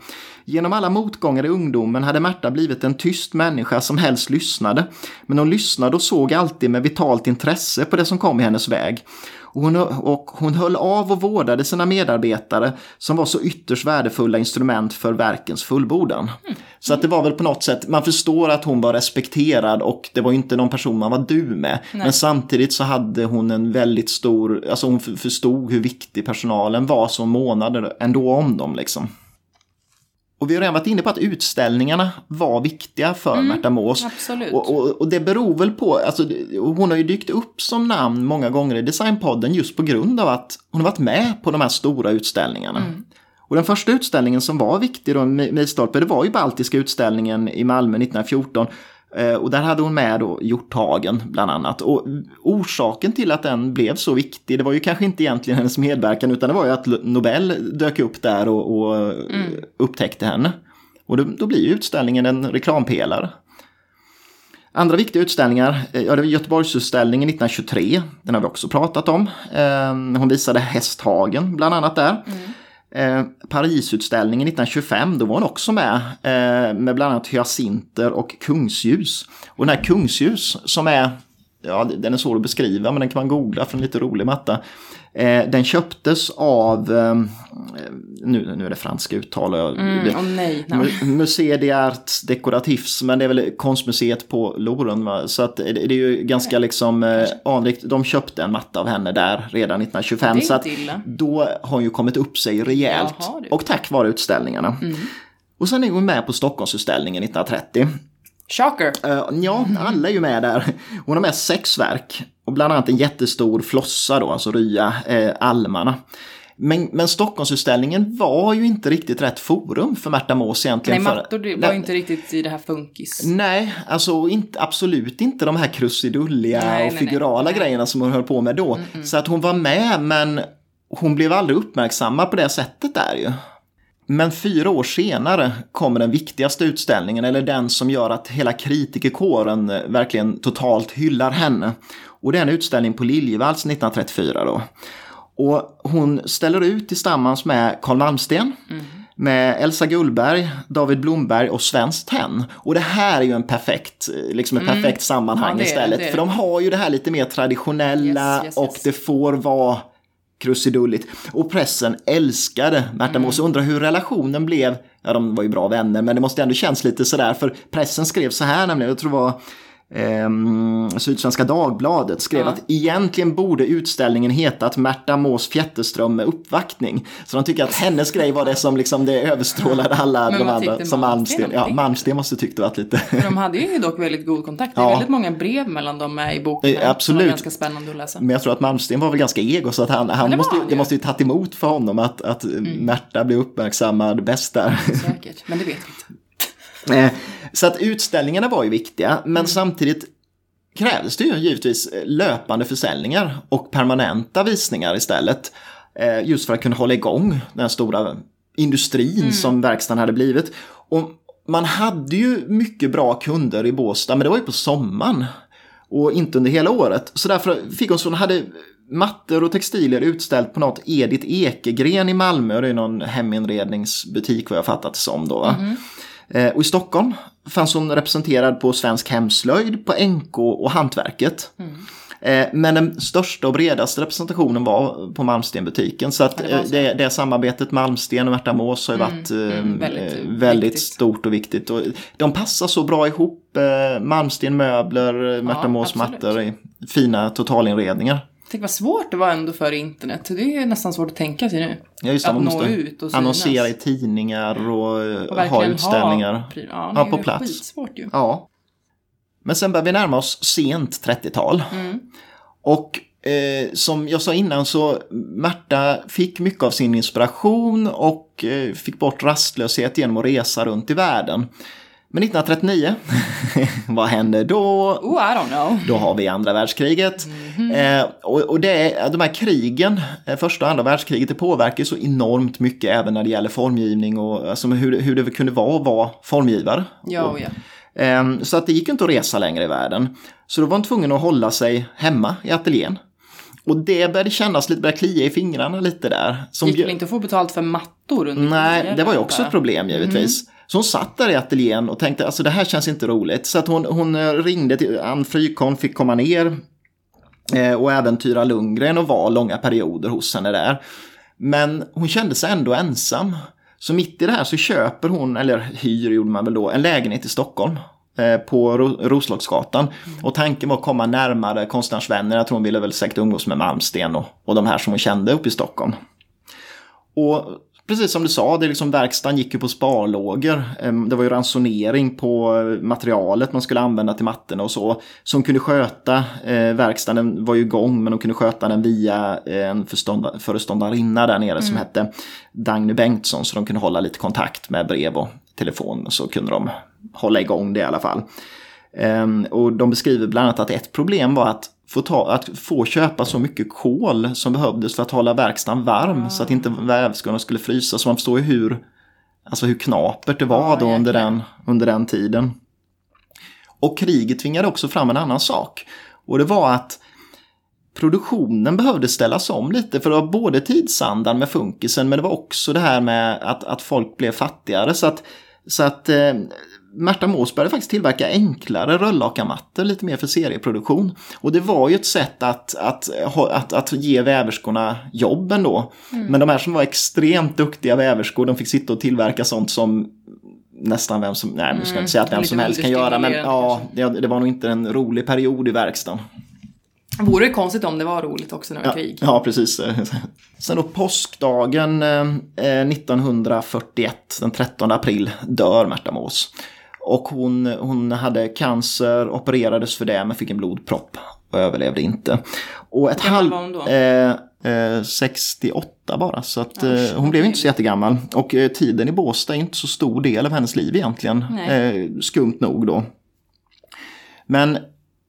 Genom alla motgångar i ungdomen hade Märta blivit en tyst människa som helst lyssnade, men hon lyssnade och såg alltid med vitalt intresse på det som kom i hennes väg. Och hon, och hon höll av och vårdade sina medarbetare som var så ytterst värdefulla instrument för verkens fullbordan. Så att det var väl på något sätt, man förstår att hon var respekterad och det var ju inte någon person man var du med. Men samtidigt så hade hon en väldigt stor, alltså hon förstod hur viktig personalen var som månade ändå om dem liksom. Och vi har redan varit inne på att utställningarna var viktiga för Märta Mås. absolut. Och, och, och det beror väl på, alltså, hon har ju dykt upp som namn många gånger i Designpodden just på grund av att hon har varit med på de här stora utställningarna. Och den första utställningen som var viktig då, Mi- Milstolpe, det var ju Baltiska utställningen i Malmö 1914. Eh, Och där hade hon med då Hjorthagen bland annat. Och orsaken till att den blev så viktig, det var ju kanske inte egentligen hennes medverkan utan det var ju att Nobel dök upp där och, och eh, upptäckte henne. Och då, då blir utställningen en reklampelare. Andra viktiga utställningar, eh, ja det var Göteborgsutställningen 1923, den har vi också pratat om. Hon visade Hästhagen bland annat där. Eh, Parisutställningen 1925, då var hon också med, eh, med bland annat hyacinter och kungsljus. Och den här kungsljus som är, ja den är svår att beskriva men den kan man googla för en lite rolig matta. Eh, den köptes av, eh, nu, nu är det franska uttal, det- Mm, åh nej. Mu- Musée des Arts Decoratifs, men det är väl konstmuseet på Loren. Va? Så att det, det är ju ganska liksom eh, anrikt. De köpte en matta av henne där redan 1925. Det är så att illa. då har hon ju kommit upp sig rejält. Jaha. Mm. och tack vare utställningarna. Och sen är hon med på Stockholmsutställningen 1930. Shocker. Eh, ja, alla är ju med där. Hon har med sex verk. Och bland annat en jättestor flossa då, alltså rya eh, almarna. Men, men Stockholmsutställningen var ju inte riktigt rätt forum för Märta Mås Nej, egentligen. för- mattor det var Nej, ju inte riktigt i det här funkis. Nej, alltså inte, absolut inte de här krusidulliga Nej, och nej, nej. figurala Nej. grejerna som hon höll på med då. Så att hon var med men hon blev aldrig uppmärksammad på det sättet där ju. Men fyra år senare kommer den viktigaste utställningen, eller den som gör att hela kritikerkåren eh, verkligen totalt hyllar henne. Och det är en utställning på Liljevalchs 1934 då. Och hon ställer ut tillsammans med Carl Malmsten, med Elsa Gullberg, David Blomberg och Svenskt Tenn. Och det här är ju en perfekt, eh, liksom ett perfekt sammanhang Ja, det istället. det För de har ju det här lite mer traditionella Yes, yes, och yes. det får vara krusidulligt. Och pressen älskade Märta Mm. Mås. Undrar hur relationen blev. Ja, de var ju bra vänner, men det måste ändå känns lite sådär. För pressen skrev så här nämligen, jag tror det var ehm, Sydsvenska Dagbladet skrev Ja. att egentligen borde utställningen hetat Märta Mås Fjätterström med uppvaktning. Så de tycker att hennes grej var det som liksom det överstrålade alla de andra. Som Malmsten Ja? Malmsten måste tyckt det varit lite... För de hade ju dock väldigt god kontakt. Det är Ja. väldigt många brev mellan dem med i boken. Eh, absolut. Som ganska spännande att läsa. Men jag tror att Malmsten var väl ganska ego så att han, han måste, han det måste ju tagit emot för honom att, att Märta blev uppmärksammad bäst där. Säkert. Men det vet vi inte. Eh, Så att utställningarna var ju viktiga, men samtidigt krävdes det ju givetvis löpande försäljningar och permanenta visningar istället. Eh, Just för att kunna hålla igång den stora industrin som verkstaden hade blivit. Och man hade ju mycket bra kunder i Båstad, men det var ju på sommaren. Och inte under hela året. Så därför hon hade mattor och textilier utställt på något Edith Ekegren i Malmö. Det är någon heminredningsbutik vad jag fattat det som då. Mm. Eh, och i Stockholm fanns hon representerad på Svensk Hemslöjd, på NK och Hantverket. Mm. Eh, men den största och bredaste representationen var på Malmstenbutiken. Så att det, eh, det, det samarbetet Malmsten och Märta Mås har ju mm, varit mm, väldigt, väldigt stort och viktigt. Och de passar så bra ihop. Malmsten möbler, Märta ja, Mås mattor, fina totalinredningar. Tänk vad svårt det var ändå för internet. Det är nästan svårt att tänka sig nu. Ja, just det, att nå ut och synas. Annonsera i tidningar och, och ha utställningar. Ha, ja, ja, på plats. Skitsvårt ju. Ja. Men sen börjar vi närma oss sent 30-tal. Mm. Och eh, som jag sa innan så Märta fick mycket av sin inspiration och eh, fick bort rastlöshet genom att resa runt i världen. Men 1939, (laughs) vad händer då? Oh, I don't know. Då har vi andra världskriget. Mm -hmm. eh, och, och det de här krigen, eh, första och andra världskriget, det påverkar så enormt mycket även när det gäller formgivning och alltså, hur, hur det kunde vara att vara formgivare. Ja, och, ja. Eh, så att det gick inte att resa längre i världen. Så då var hon tvungen att hålla sig hemma i ateljén. Och det började kännas lite, började klia i fingrarna lite där. Som Gick väl inte att få betalt för mattor? Under Nej, det var ju också ett problem givetvis. Mm. Så hon satt där i ateljén och tänkte alltså det här känns inte roligt. Så att hon, hon eh, ringde till Ann Frykholm, fick komma ner eh, och även Tyra Lundgren och var långa perioder hos henne där. Men hon kände sig ändå ensam. Så mitt i det här så köper hon, eller hyr gjorde man väl då, en lägenhet i Stockholm eh, på Roslagsgatan. Mm. Och tanken var att komma närmare konstnärsvänner. Jag tror hon ville väl säkert umgås med Malmsten och, och de här som hon kände uppe i Stockholm. Och precis som du sa, det liksom, verkstaden gick ju på sparlågor. Ehm, det var ju ransonering på materialet man skulle använda till mattorna och så. Så hon kunde sköta eh, verkstaden, var ju igång, men hon kunde sköta den via eh, en föreståndarinna där nere mm. som hette Dagny Bengtsson. Så de kunde hålla lite kontakt med brev och telefon. Så kunde de hålla igång det i alla fall. Ehm, och de beskriver bland annat att ett problem var att få, ta, att få köpa så mycket kol som behövdes för att hålla verkstaden varm mm. så att inte vävskorna skulle frysa. Så man förstår ju hur, alltså hur knapert det var då under den, under den tiden. Och kriget tvingade också fram en annan sak. Och det var att produktionen behövde ställas om lite för det var både tidsandan med funkisen men det var också det här med att, att folk blev fattigare. Så att, så att eh, Märta Mås började faktiskt tillverka enklare röllakarmattor lite mer för serieproduktion. Och det var ju ett sätt att, att, att, att ge väverskorna jobb ändå. Mm. Men de här som var extremt duktiga väverskor, de fick sitta och tillverka sånt som nästan vem som, nej nu ska jag inte säga att vem som helst kan göra, men ja, det, det var nog inte en rolig period i verkstaden. Vore det konstigt om det var roligt också när det var ja, krig. Ja, precis. (laughs) Sen då påskdagen eh, 1941, den 13 april, dör Märta Mås. Och hon, hon hade cancer, opererades för det men fick en blodpropp och överlevde inte. Och ett halv... Eh, eh, 68 bara, så att eh, hon blev inte så jättegammal. Och eh, tiden i Båstad är inte så stor del av hennes liv egentligen. Eh, skumt nog då. Men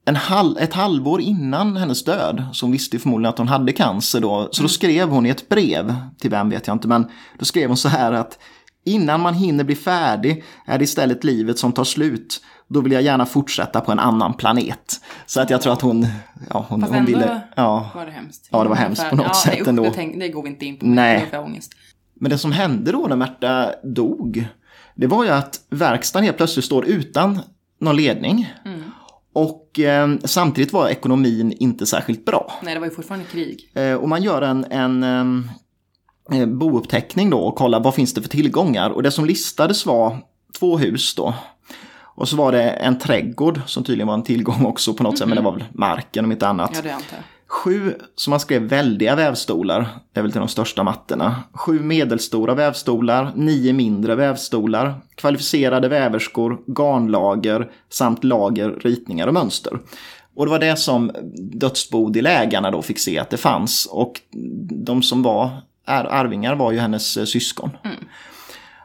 en halv, ett halvår innan hennes död, så hon visste förmodligen att hon hade cancer då, så då mm. skrev hon i ett brev, till vem vet jag inte, men då skrev hon så här att Innan man hinner bli färdig är det istället livet som tar slut. Då vill jag gärna fortsätta på en annan planet. Så att jag tror att hon... Ja, hon, Fast hon ville... Ja, var det hemskt. Ja, det var hemskt på något ja, sätt nej, ändå. Tänk, det går vi inte in på. Nej. Det ångest. Men det som hände då när Märta dog, det var ju att verkstaden helt plötsligt står utan någon ledning. Mm. Och eh, samtidigt var ekonomin inte särskilt bra. Nej, det var ju fortfarande krig. Eh, och man gör en, en Eh, bouppteckning då och kolla vad finns det för tillgångar. Och det som listades var två hus då. Och så var det en trädgård som tydligen var en tillgång också på något mm -hmm. sätt, men det var väl marken om inte annat. Ja. Sju, som man skrev, väldiga vävstolar, det är väl till de största mattorna. Sju medelstora vävstolar, nio mindre vävstolar, kvalificerade väverskor, garnlager samt lager, ritningar och mönster. Och det var det som dödsbodelägarna då fick se att det fanns. Och de som var arvingar var ju hennes eh, syskon. Mm.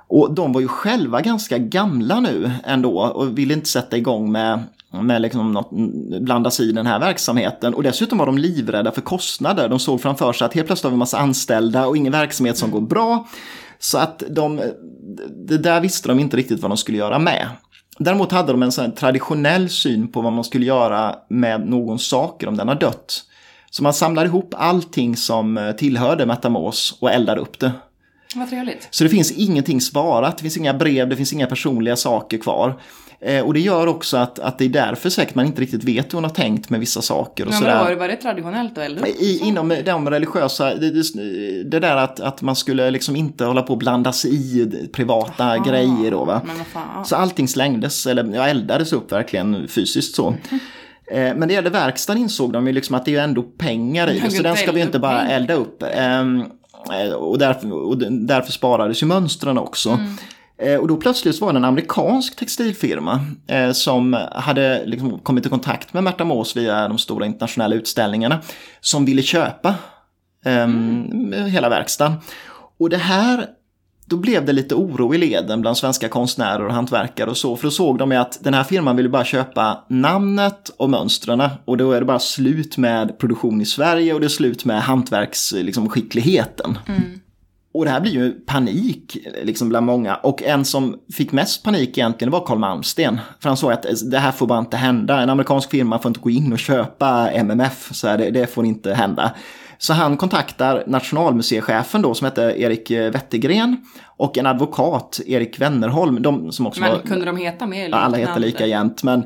Och de var ju själva ganska gamla nu ändå och ville inte sätta igång med, med liksom något, blanda sig i den här verksamheten. Och dessutom var de livrädda för kostnader. De såg framför sig att helt plötsligt har vi en massa anställda och ingen verksamhet som mm. går bra. Så att de, det där visste de inte riktigt vad de skulle göra med. Däremot hade de en sån traditionell syn på vad man skulle göra med någons saker om den har dött. Så man samlade ihop allting som eh, tillhörde Metamos och eldade upp det. Vad trevligt. Så det finns ingenting sparat, det finns inga brev, det finns inga personliga saker kvar. Eh, och det gör också att, att det är därför säkert man inte riktigt vet hur hon har tänkt med vissa saker. Och Men sådär. var, det- var det traditionellt att upp? I, inom de religiösa, det, det, där att, att man skulle liksom inte hålla på och blanda sig i privata grejer då va. Så allting slängdes, eller ja, eldades upp verkligen fysiskt så. Eh, (laughs) Men det gällde verkstaden insåg de ju liksom att det är ju ändå pengar i det, så den ska vi inte bara pengar. elda upp. Ehm, eh, Och därför, och därför sparades ju mönstren också. Mm. Eh, Och då plötsligt var det en amerikansk textilfirma eh, som hade liksom kommit i kontakt med Märta Mås via de stora internationella utställningarna. Som ville köpa ehm, hela verkstaden. Och det här, då blev det lite oro i leden bland svenska konstnärer och hantverkare och så. För då såg de ju att den här firman ville bara köpa namnet och mönstren. Och då är det bara slut med produktion i Sverige och det är slut med hantverksskickligheten. Liksom, skickligheten. Och det här blir ju panik liksom bland många. Och en som fick mest panik egentligen var Carl Malmsten. För han såg att det här får bara inte hända. En amerikansk firma får inte gå in och köpa MMF. Så här, det, det får inte hända. Så han kontaktar nationalmuseichefen då som heter Erik Wettergren och en advokat, Erik Wennerholm. De som också Men var, kunde de heta mer Ja, alla heter lika jämt. Men,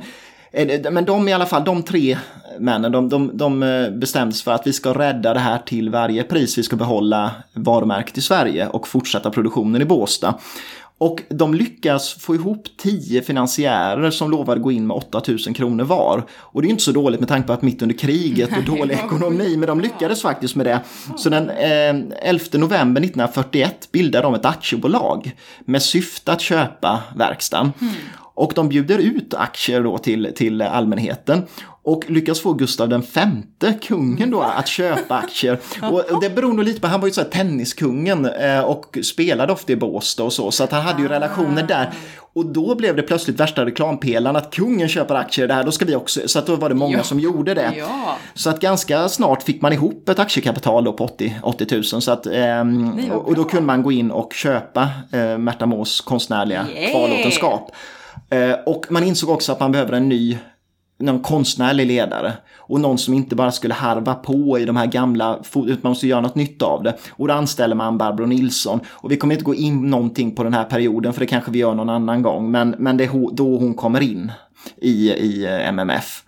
eh, men de i alla fall, de tre männen, de, de, de eh, bestämdes för att vi ska rädda det här till varje pris. Vi ska behålla varumärket i Sverige och fortsätta produktionen i Båstad. Och de lyckas få ihop tio finansiärer som lovar gå in med 8000 kronor var. Och det är inte så dåligt med tanke på att mitt under kriget och dålig ekonomi, men de lyckades faktiskt med det. Så den eh, 11 november 1941 bildade de ett aktiebolag med syfte att köpa verkstaden. Och de bjuder ut aktier då till, till allmänheten och lyckas få Gustav den femte, kungen då, att köpa aktier. Och det beror nog lite på, han var ju så här tenniskungen eh, och spelade ofta i Båstad och så, så att han hade ju relationer där. Och då blev det plötsligt värsta reklampelaren att kungen köper aktier i det här, då ska vi också, så att då var det många Ja. som gjorde det. Ja. Så att ganska snart fick man ihop ett aktiekapital då på 80, 80 000. Så att, ehm, och, och då kunde man gå in och köpa eh, Märta Mås konstnärliga Yeah. kvarlåtenskap. Eh, och man insåg också att man behöver en ny någon konstnärlig ledare. Och någon som inte bara skulle harva på i de här gamla, utan man måste göra något nytt av det. Och då anställer man Barbro Nilsson. Och vi kommer inte gå in någonting på den här perioden, för det kanske vi gör någon annan gång. Men, men det är då hon kommer in i, i eh, MMF.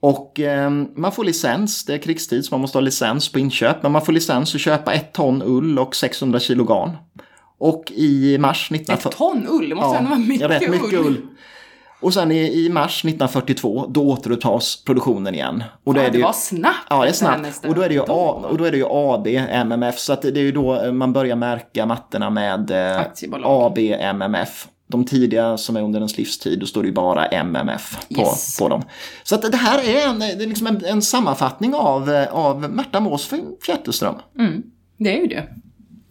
Och eh, man får licens, det är krigstid så man måste ha licens på inköp. Men man får licens att köpa ett ton ull och 600 kilo garn. Och i mars 1940... Ett ton ull, det måste ändå vara mycket, rätt mycket ull. Och sen i, i mars 1942, då återupptas produktionen igen. Och då Ja, är det ju, var snabbt. Ja, det är snabbt. Och då är det ju. A, och då är det ju AB MMF. Så att det det är ju då eh, man börjar märka mattorna med eh, Aktiebolag. AB MMF. De tidiga som är under ens livstid, då står det ju bara MMF på, Yes. på dem. Så att det här är en, det är liksom en, en sammanfattning av, eh, av Märta Mås Fjätterström. Det är ju det.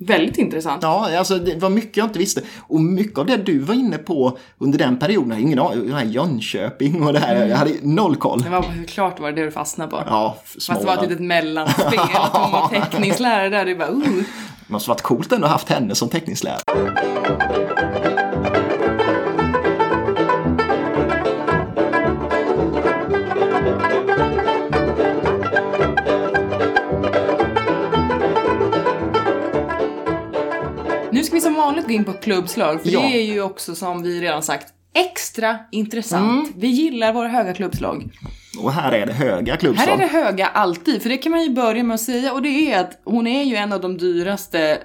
Väldigt intressant. Ja, alltså det var mycket jag inte visste. Och mycket av det du var inne på under den perioden, jag ingen aning, den här Jönköping och det här, jag hade noll koll. Det var klart var det det du fastnade på. Ja, Fast det var ett litet mellanspel. (laughs) Att hon var teckningslärare där. Det bara, uh. Det måste varit coolt ändå att ha haft henne som teckningslärare. Som vanligt gå in på klubbslag. För Ja. det är ju också som vi redan sagt extra intressant. Vi gillar våra höga klubbslag. Och här är det höga klubbslag. Här är det höga alltid, för det kan man ju börja med att säga och det är att hon är ju en av de dyraste eh,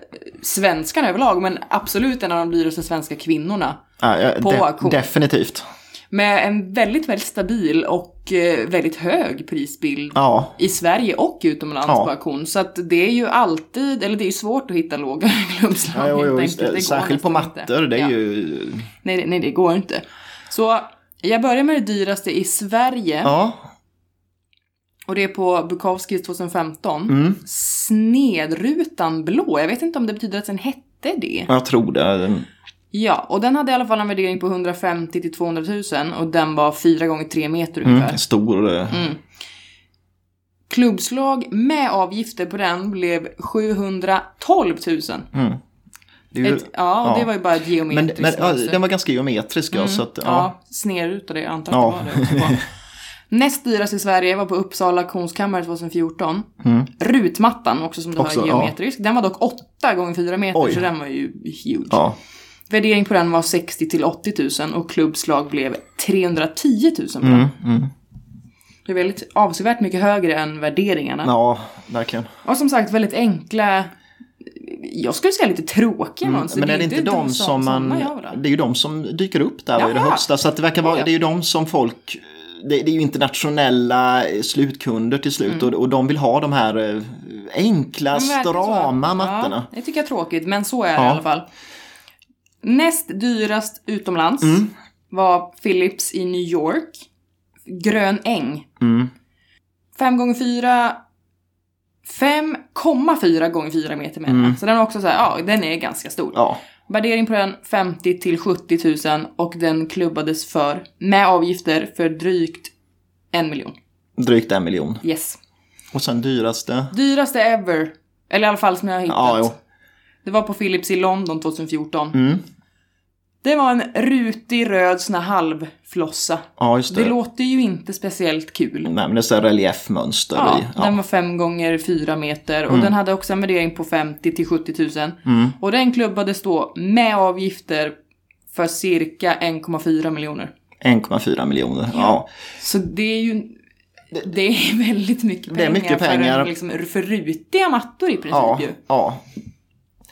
svenskarna överlag, men absolut en av de dyraste svenska kvinnorna. Ja, ja, på de- auktion. Definitivt. Med en väldigt, väldigt stabil och eh, väldigt hög prisbild Ja, i Sverige och utomlands Ja. på auktion. Så att det är ju alltid, eller det är ju svårt att hitta låga (laughs) klubbslag ja jo, jo, helt enkelt. Särskilt på mattor. Det är Ja. ju... Nej, det- nej, det går inte. Så jag börjar med det dyraste i Sverige. Ja, Och det är på Bukowskis 2015. Mm. Snedrutan blå. Jag vet inte om det betyder att den hette det. jag tror det. Ja, och den hade i alla fall en värdering på 150 till 200 000 och den var 4 gånger 3 meter ungefär. Mm, stor. eh, Klubbslag med avgifter på den blev 712 000. Mm. Det ju- Ett, ja, och det var ju bara ett men, geometriskt men ja, mönster. den var ganska geometrisk. Ja, så att, ja. Ja, snedrutade. Jag antar Ja. att det var det också. (laughs) Näst dyrast i Sverige var på Uppsala auktionskammare 2014. Rutmattan, också som du Mm. Också, har ja. geometrisk. Den var dock 8 gånger 4 meter, Oj. så den var ju huge. Ja. Värdering på den var 60 till 80 000 och klubbslag blev 310 000 på den. Mm, mm. Det är väldigt avsevärt mycket högre än värderingarna. ja, verkligen. Och som sagt väldigt enkla, jag skulle säga lite tråkiga. Mm, Men är det inte de de som man... Det är ju de som dyker upp där var ju det högsta. Så det verkar vara... Ja, ja. Det är ju de som folk... Det, det är ju internationella slutkunder till slut och, och de vill ha de här eh, enkla, Mm. Strama mattorna. Ja, det tycker jag är tråkigt, men så är det Ja. i alla fall. Näst dyrast utomlands Mm. var Philips i New York. Grön äng. Mm. 5 gånger 4 5,4 gånger 4 meter menar jag. Så den var också så här, ja, den är ganska stor. Mm. Ja, Värdering på den 50 till 70 000 och den klubbades för, med avgifter, för drygt en miljon. drygt en miljon. Yes. Och sen dyraste... Dyraste ever. Eller i alla fall som jag har hittat. Ja, jo. Det var på Philips i London 2014. Mm. Det var en rutig röd sån här halvflossa. Ja, just det. Det låter ju inte speciellt kul. Nej, men det är så här reliefmönster Ja, i. Ja. den var 5 gånger 4 meter och den hade också en värdering på 50 till 70 000. Och den klubbades då med avgifter för cirka 1,4 miljoner. 1,4 miljoner. Ja. Så det är ju det är väldigt mycket pengar, Det är mycket för, pengar. en, liksom, för rutiga mattor i princip Ja, ju. ja.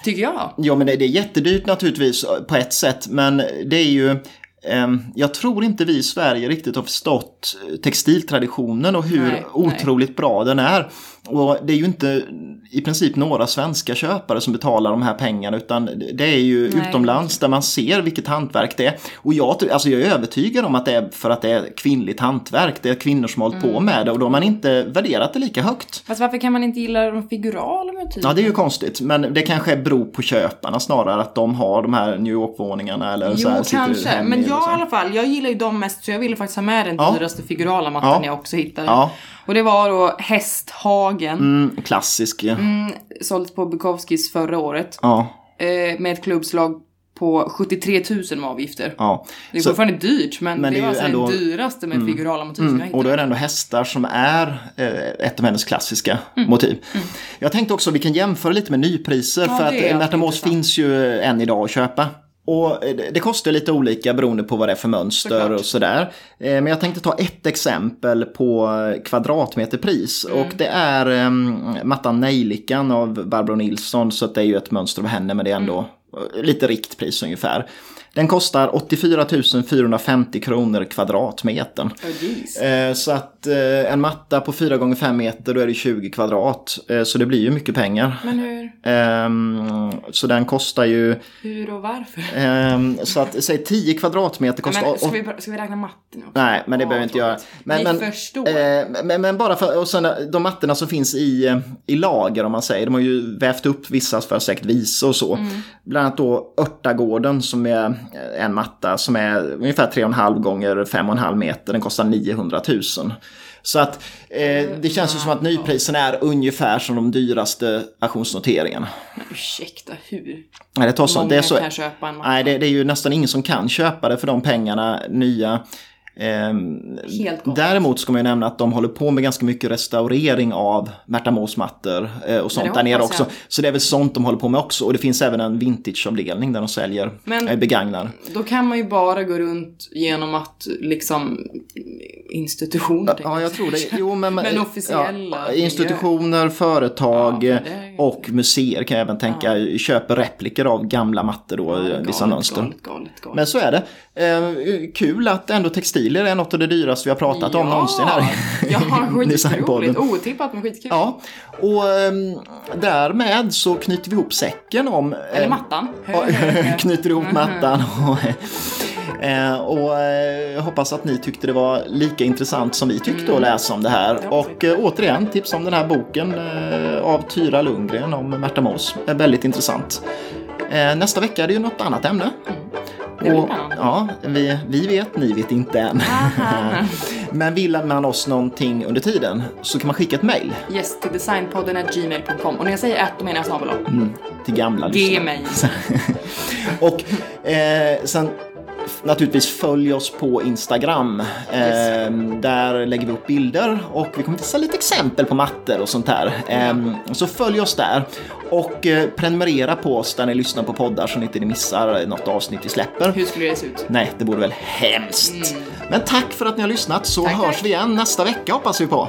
Tycker jag. Ja, men det, det är jättedyrt naturligtvis eh, på ett sätt, men det är ju ehm, jag tror inte vi i Sverige riktigt har förstått eh, textiltraditionen och hur Nej, otroligt bra den är. Och det är ju inte i princip några svenska köpare som betalar de här pengarna utan det är ju Nej. utomlands där man ser vilket hantverk det är. Och jag, alltså jag är övertygad om att det är för att det är kvinnligt hantverk, det är kvinnor som har hållit Mm. på med det och då har man inte värderat det lika högt. Fast varför kan man inte gilla de figurala motiven? Ja, det är ju konstigt. Men det kanske beror på köparna snarare, att de har de här New York-våningarna eller så Jo, här, sitter kanske. Men jag så. i alla fall, jag gillar ju dem mest så jag ville faktiskt ha med den Ja. dyraste figurala mattan Ja. jag också hittade. Ja. Och det var då Hästhagen. Mm, klassisk. ja. Mm, sålt på Bukowskis förra året. Ja, Eh, med ett klubbslag på 73 000 med avgifter. ja. Det är Så- fortfarande dyrt men, Men det, det är var alltså ändå- det dyraste med figurala motiv Mm, och då är det ändå hästar som är eh, ett av hennes klassiska Mm. motiv. Jag tänkte också att vi kan jämföra lite med nypriser Ja, för att är Märta Mås finns ju än idag att köpa. Och eh, det- kostar lite olika beroende på vad det är för mönster Såklart. och sådär. Eh, Men jag tänkte ta ett exempel på kvadratmeterpris. Mm. Och det är um, mattan Nejlikan av Barbro Nilsson. Så det är ju ett mönster av henne men det är ändå Mm. lite riktpris ungefär. Den kostar 84 450 kronor kvadratmetern. Oh, Så att eh, en matta på 4 gånger 5 meter då är det 20 kvadrat. Eh, Så det blir ju mycket pengar. Men hur, Ehm, Så den kostar ju, hur och varför? ehm, så att säg 10 kvadratmeter kostar... Men, ska, vi, ska vi räkna matten också? Nej, men det Ja, behöver vi inte göra. Men, men, förstår. men, men bara för, och sen de mattorna som finns i, i lager om man säger, de har ju vävt upp vissa för att säkert visa och så. Mm. Bland annat då Örtagården som är en matta som är ungefär 3,5 gånger 5,5 meter, den kostar 900 000. Så att eh, det känns ju som att nyprisen är ungefär som de dyraste auktionsnoteringarna. Men ursäkta, hur? Nej, det, tar så, Många det är så, kan köpa en matta. nej det, det är ju nästan ingen som kan köpa det för de pengarna nya. Ehm, Helt. Däremot ska man ju nämna att de håller på med ganska mycket restaurering av Märta Mås mattor eh, och sånt där nere också. Så det är väl sånt de håller på med också. Och det finns även en vintageavdelning där de säljer Men- eh, begagnad. Då kan man ju bara gå runt genom att liksom institutioner. Ja, jag tror det. Jo, men, (laughs) Men officiella ja, institutioner, företag Ja, är- och museer kan jag även tänka köper repliker av gamla mattor då, vissa galet, mönster. Galet, galet, galet. Men så är det. Eh, kul att ändå textilier är något av det dyraste vi har pratat om någonsin här (laughs) i Ja, skitroligt. Designpodden. Otippat men skitkul. Ja, och ehm, därmed så knyter vi ihop säcken om... Eller eh, mattan. (laughs) (laughs) knyter ihop mattan. Och, eh, och eh, jag hoppas att ni tyckte det var lika intressant som vi tyckte att läsa om det här. Ja, Och eh, återigen tips om den här boken av Tyra Lundgren om Märta Mås. Är väldigt intressant. Nästa vecka är det ju något annat ämne. Och, ja, vi, vi vet, ni vet inte än. (laughs) Men vill man oss någonting under tiden så kan man skicka ett mejl Yes, till designpodden gmail.com. Och när jag säger ett, då menar jag snabel mm. till gamla Ge lyssnare. mig. (laughs) Och eh, sen naturligtvis följ oss på Instagram. Eh, där lägger vi upp bilder och vi kommer visa lite exempel på mattor och sånt där. Eh, så följ oss där och eh, prenumerera på oss där ni lyssnar på poddar så ni inte missar något avsnitt vi släpper. Hur skulle det se ut? Nej, det vore väl hemskt. Men tack för att ni har lyssnat så Tack, hörs tack. vi igen nästa vecka hoppas vi på.